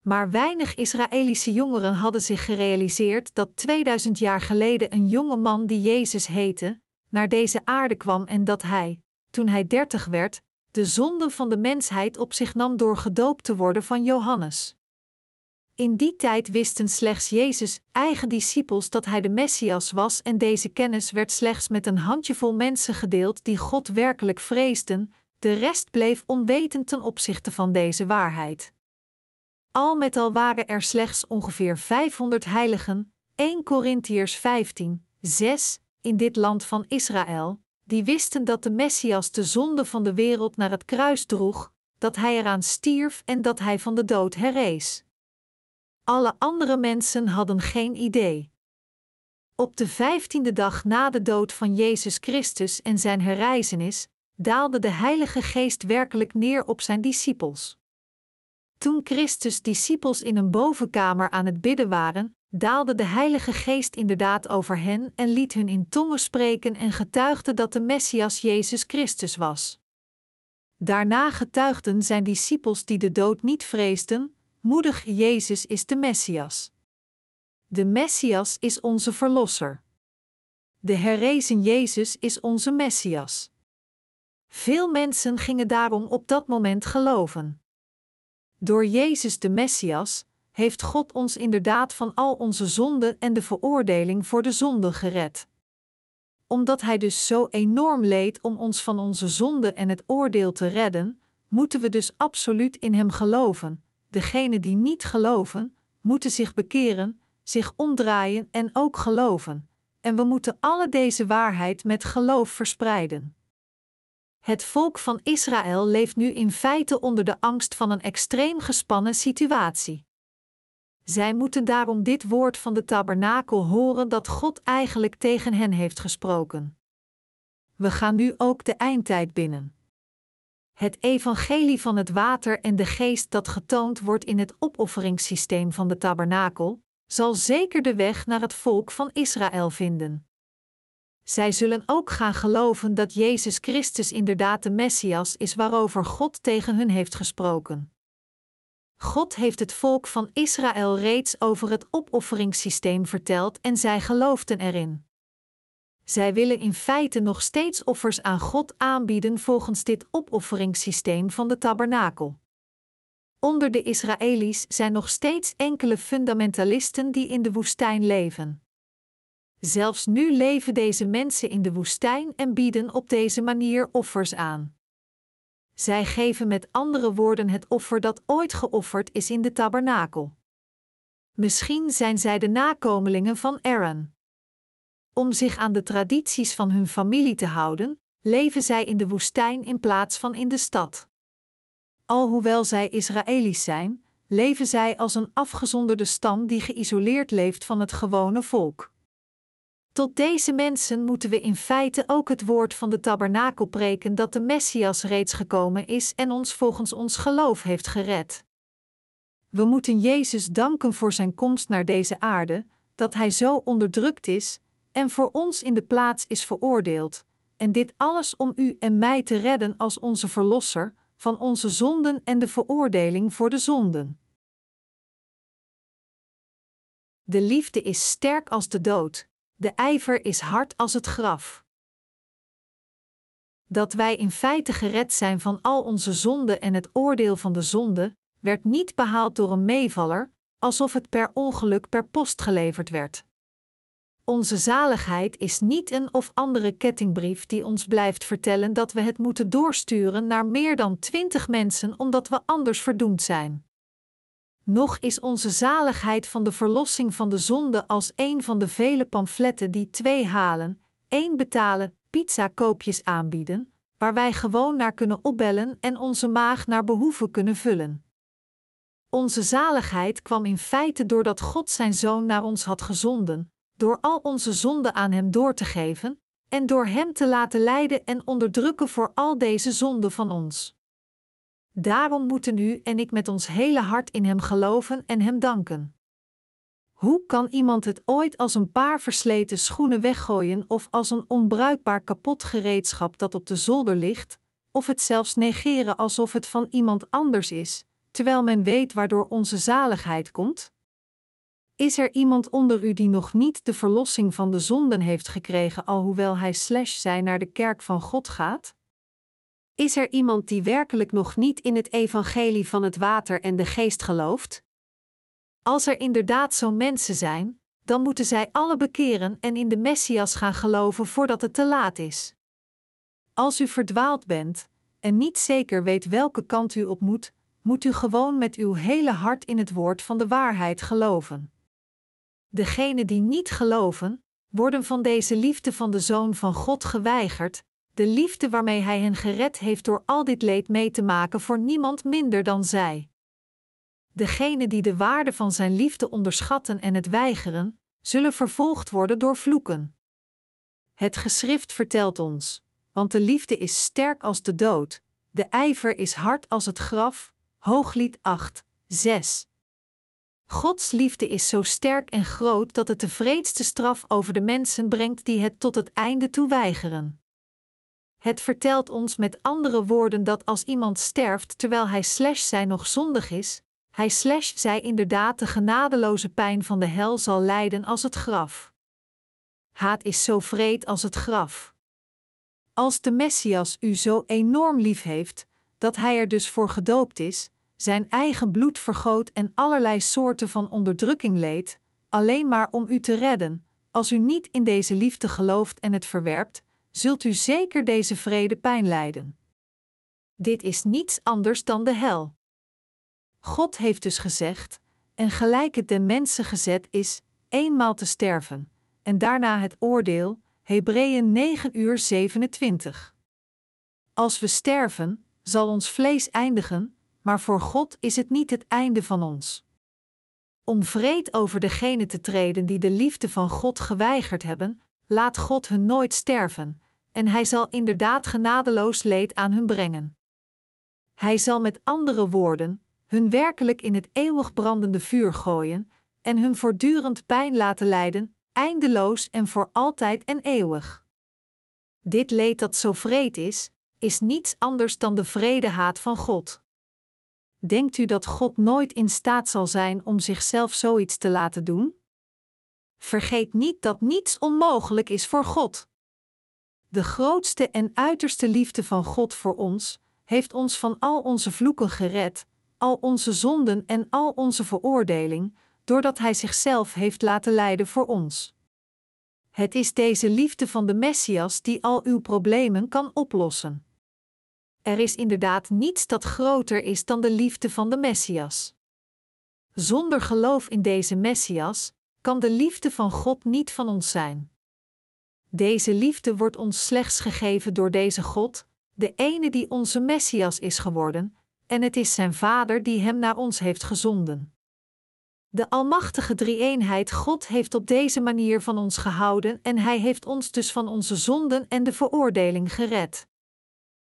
Maar weinig Israëlische jongeren hadden zich gerealiseerd dat 2000 jaar geleden een jonge man die Jezus heette, naar deze aarde kwam en dat hij, toen hij dertig werd, de zonde van de mensheid op zich nam door gedoopt te worden van Johannes. In die tijd wisten slechts Jezus' eigen discipels dat hij de Messias was en deze kennis werd slechts met een handjevol mensen gedeeld die God werkelijk vreesden, de rest bleef onwetend ten opzichte van deze waarheid. Al met al waren er slechts ongeveer 500 heiligen, 1 Korintiërs 15, 6, in dit land van Israël, die wisten dat de Messias de zonde van de wereld naar het kruis droeg, dat hij eraan stierf en dat hij van de dood herrees. Alle andere mensen hadden geen idee. Op de vijftiende dag na de dood van Jezus Christus en zijn herrijzenis, daalde de Heilige Geest werkelijk neer op zijn discipels. Toen Christus' discipels in een bovenkamer aan het bidden waren, daalde de Heilige Geest inderdaad over hen en liet hun in tongen spreken en getuigde dat de Messias Jezus Christus was. Daarna getuigden zijn discipels die de dood niet vreesden, moedig Jezus is de Messias. De Messias is onze Verlosser. De herrezen Jezus is onze Messias. Veel mensen gingen daarom op dat moment geloven. Door Jezus de Messias heeft God ons inderdaad van al onze zonden en de veroordeling voor de zonde gered. Omdat Hij dus zo enorm leed om ons van onze zonde en het oordeel te redden, moeten we dus absoluut in Hem geloven. Degenen die niet geloven, moeten zich bekeren, zich omdraaien en ook geloven. En we moeten alle deze waarheid met geloof verspreiden. Het volk van Israël leeft nu in feite onder de angst van een extreem gespannen situatie. Zij moeten daarom dit woord van de tabernakel horen dat God eigenlijk tegen hen heeft gesproken. We gaan nu ook de eindtijd binnen. Het evangelie van het water en de geest dat getoond wordt in het opofferingssysteem van de tabernakel, zal zeker de weg naar het volk van Israël vinden. Zij zullen ook gaan geloven dat Jezus Christus inderdaad de Messias is waarover God tegen hun heeft gesproken. God heeft het volk van Israël reeds over het opofferingssysteem verteld en zij geloofden erin. Zij willen in feite nog steeds offers aan God aanbieden volgens dit opofferingssysteem van de tabernakel. Onder de Israëli's zijn nog steeds enkele fundamentalisten die in de woestijn leven. Zelfs nu leven deze mensen in de woestijn en bieden op deze manier offers aan. Zij geven met andere woorden het offer dat ooit geofferd is in de tabernakel. Misschien zijn zij de nakomelingen van Aaron. Om zich aan de tradities van hun familie te houden, leven zij in de woestijn in plaats van in de stad. Alhoewel zij Israëli's zijn, leven zij als een afgezonderde stam die geïsoleerd leeft van het gewone volk. Tot deze mensen moeten we in feite ook het woord van de tabernakel preken dat de Messias reeds gekomen is en ons volgens ons geloof heeft gered. We moeten Jezus danken voor zijn komst naar deze aarde, dat hij zo onderdrukt is en voor ons in de plaats is veroordeeld, en dit alles om u en mij te redden als onze Verlosser van onze zonden en de veroordeling voor de zonden. De liefde is sterk als de dood, de ijver is hard als het graf. Dat wij in feite gered zijn van al onze zonden en het oordeel van de zonde, werd niet behaald door een meevaller, alsof het per ongeluk per post geleverd werd. Onze zaligheid is niet een of andere kettingbrief die ons blijft vertellen dat we het moeten doorsturen naar meer dan twintig mensen omdat we anders verdoemd zijn. Nog is onze zaligheid van de verlossing van de zonde als een van de vele pamfletten die twee halen, één betalen, pizza-koopjes aanbieden, waar wij gewoon naar kunnen opbellen en onze maag naar behoeven kunnen vullen. Onze zaligheid kwam in feite doordat God zijn zoon naar ons had gezonden, door al onze zonden aan Hem door te geven, en door Hem te laten lijden en onderdrukken voor al deze zonden van ons. Daarom moeten u en ik met ons hele hart in Hem geloven en Hem danken. Hoe kan iemand het ooit als een paar versleten schoenen weggooien of als een onbruikbaar kapot gereedschap dat op de zolder ligt, of het zelfs negeren alsof het van iemand anders is, terwijl men weet waardoor onze zaligheid komt? Is er iemand onder u die nog niet de verlossing van de zonden heeft gekregen, alhoewel hij slash zij naar de kerk van God gaat? Is er iemand die werkelijk nog niet in het evangelie van het water en de geest gelooft? Als er inderdaad zo'n mensen zijn, dan moeten zij alle bekeren en in de Messias gaan geloven voordat het te laat is. Als u verdwaald bent en niet zeker weet welke kant u op moet, moet u gewoon met uw hele hart in het woord van de waarheid geloven. Degenen die niet geloven, worden van deze liefde van de Zoon van God geweigerd, de liefde waarmee Hij hen gered heeft door al dit leed mee te maken voor niemand minder dan zij. Degenen die de waarde van Zijn liefde onderschatten en het weigeren, zullen vervolgd worden door vloeken. Het geschrift vertelt ons, want de liefde is sterk als de dood, de ijver is hard als het graf, Hooglied 8, 6. Gods liefde is zo sterk en groot dat het de vreedste straf over de mensen brengt die het tot het einde toe weigeren. Het vertelt ons met andere woorden dat als iemand sterft terwijl hij slash zij nog zondig is, hij slash zij inderdaad de genadeloze pijn van de hel zal lijden als het graf. Haat is zo vreed als het graf. Als de Messias u zo enorm lief heeft, dat hij er dus voor gedoopt is, zijn eigen bloed vergoot en allerlei soorten van onderdrukking leed, alleen maar om u te redden. Als u niet in deze liefde gelooft en het verwerpt, zult u zeker deze vrede pijn lijden. Dit is niets anders dan de hel. God heeft dus gezegd: en gelijk het den mensen gezet is, eenmaal te sterven, en daarna het oordeel, Hebreeën 9 uur 27. Als we sterven, zal ons vlees eindigen, maar voor God is het niet het einde van ons. Om vreed over degenen te treden die de liefde van God geweigerd hebben, laat God hun nooit sterven, en Hij zal inderdaad genadeloos leed aan hun brengen. Hij zal met andere woorden hun werkelijk in het eeuwig brandende vuur gooien en hun voortdurend pijn laten lijden, eindeloos en voor altijd en eeuwig. Dit leed dat zo vreed is, is niets anders dan de vredehaat van God. Denkt u dat God nooit in staat zal zijn om zichzelf zoiets te laten doen? Vergeet niet dat niets onmogelijk is voor God. De grootste en uiterste liefde van God voor ons heeft ons van al onze vloeken gered, al onze zonden en al onze veroordeling, doordat Hij zichzelf heeft laten lijden voor ons. Het is deze liefde van de Messias die al uw problemen kan oplossen. Er is inderdaad niets dat groter is dan de liefde van de Messias. Zonder geloof in deze Messias kan de liefde van God niet van ons zijn. Deze liefde wordt ons slechts gegeven door deze God, de ene die onze Messias is geworden, en het is zijn Vader die hem naar ons heeft gezonden. De Almachtige Drie-eenheid God heeft op deze manier van ons gehouden en Hij heeft ons dus van onze zonden en de veroordeling gered.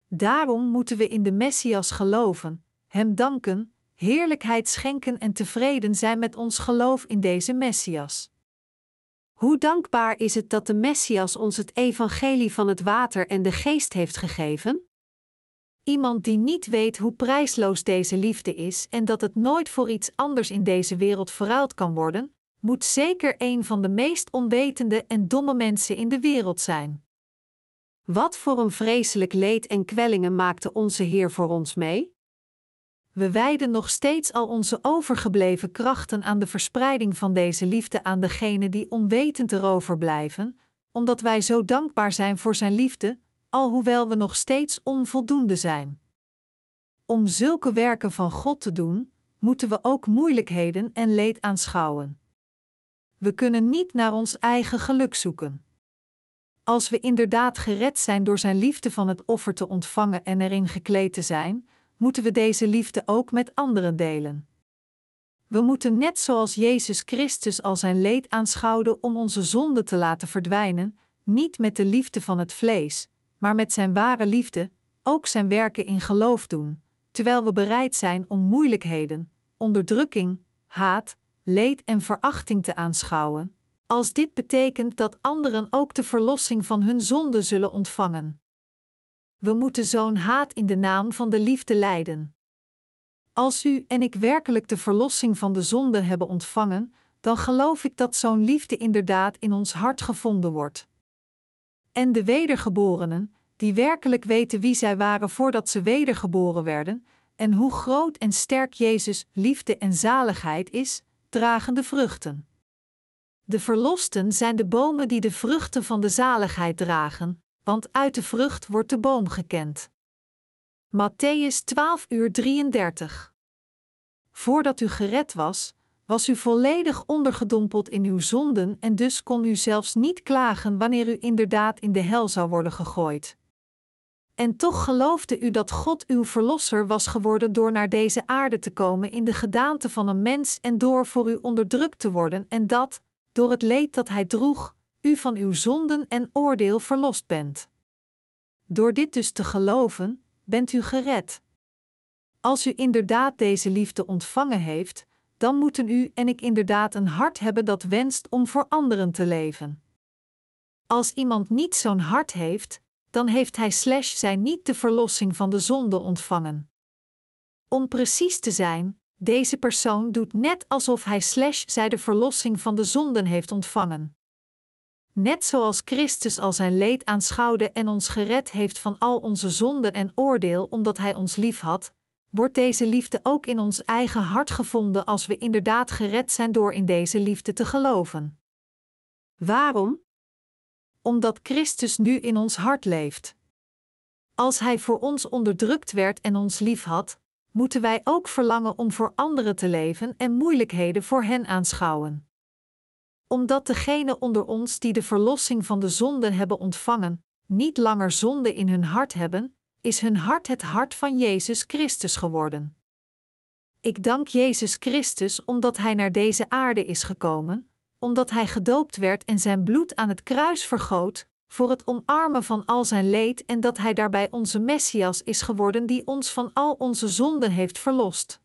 Daarom moeten we in de Messias geloven, Hem danken, heerlijkheid schenken en tevreden zijn met ons geloof in deze Messias. Hoe dankbaar is het dat de Messias ons het evangelie van het water en de geest heeft gegeven? Iemand die niet weet hoe prijsloos deze liefde is en dat het nooit voor iets anders in deze wereld verruild kan worden, moet zeker een van de meest onwetende en domme mensen in de wereld zijn. Wat voor een vreselijk leed en kwellingen maakte onze Heer voor ons mee? We wijden nog steeds al onze overgebleven krachten aan de verspreiding van deze liefde aan degenen die onwetend erover blijven, omdat wij zo dankbaar zijn voor Zijn liefde, alhoewel we nog steeds onvoldoende zijn. Om zulke werken van God te doen, moeten we ook moeilijkheden en leed aanschouwen. We kunnen niet naar ons eigen geluk zoeken. Als we inderdaad gered zijn door Zijn liefde van het offer te ontvangen en erin gekleed te zijn, moeten we deze liefde ook met anderen delen. We moeten net zoals Jezus Christus al zijn leed aanschouwden om onze zonde te laten verdwijnen, niet met de liefde van het vlees, maar met zijn ware liefde, ook zijn werken in geloof doen, terwijl we bereid zijn om moeilijkheden, onderdrukking, haat, leed en verachting te aanschouwen, als dit betekent dat anderen ook de verlossing van hun zonde zullen ontvangen. We moeten zo'n haat in de naam van de liefde lijden. Als u en ik werkelijk de verlossing van de zonde hebben ontvangen, dan geloof ik dat zo'n liefde inderdaad in ons hart gevonden wordt. En de wedergeborenen, die werkelijk weten wie zij waren voordat ze wedergeboren werden, en hoe groot en sterk Jezus liefde en zaligheid is, dragen de vruchten. De verlosten zijn de bomen die de vruchten van de zaligheid dragen, want uit de vrucht wordt de boom gekend. Matthäus 12 uur 33 Voordat u gered was, was u volledig ondergedompeld in uw zonden en dus kon u zelfs niet klagen wanneer u inderdaad in de hel zou worden gegooid. En toch geloofde u dat God uw verlosser was geworden door naar deze aarde te komen in de gedaante van een mens en door voor u onderdrukt te worden en dat, door het leed dat hij droeg, u van uw zonden en oordeel verlost bent. Door dit dus te geloven, bent u gered. Als u inderdaad deze liefde ontvangen heeft, dan moeten u en ik inderdaad een hart hebben dat wenst om voor anderen te leven. Als iemand niet zo'n hart heeft, dan heeft hij slash zij niet de verlossing van de zonde ontvangen. Om precies te zijn, deze persoon doet net alsof hij slash zij de verlossing van de zonden heeft ontvangen. Net zoals Christus al zijn leed aanschouwde en ons gered heeft van al onze zonden en oordeel omdat Hij ons lief had, wordt deze liefde ook in ons eigen hart gevonden als we inderdaad gered zijn door in deze liefde te geloven. Waarom? Omdat Christus nu in ons hart leeft. Als Hij voor ons onderdrukt werd en ons liefhad, moeten wij ook verlangen om voor anderen te leven en moeilijkheden voor hen aanschouwen. Omdat degenen onder ons die de verlossing van de zonde hebben ontvangen, niet langer zonde in hun hart hebben, is hun hart het hart van Jezus Christus geworden. Ik dank Jezus Christus omdat Hij naar deze aarde is gekomen, omdat Hij gedoopt werd en zijn bloed aan het kruis vergoot, voor het omarmen van al zijn leed en dat Hij daarbij onze Messias is geworden die ons van al onze zonden heeft verlost.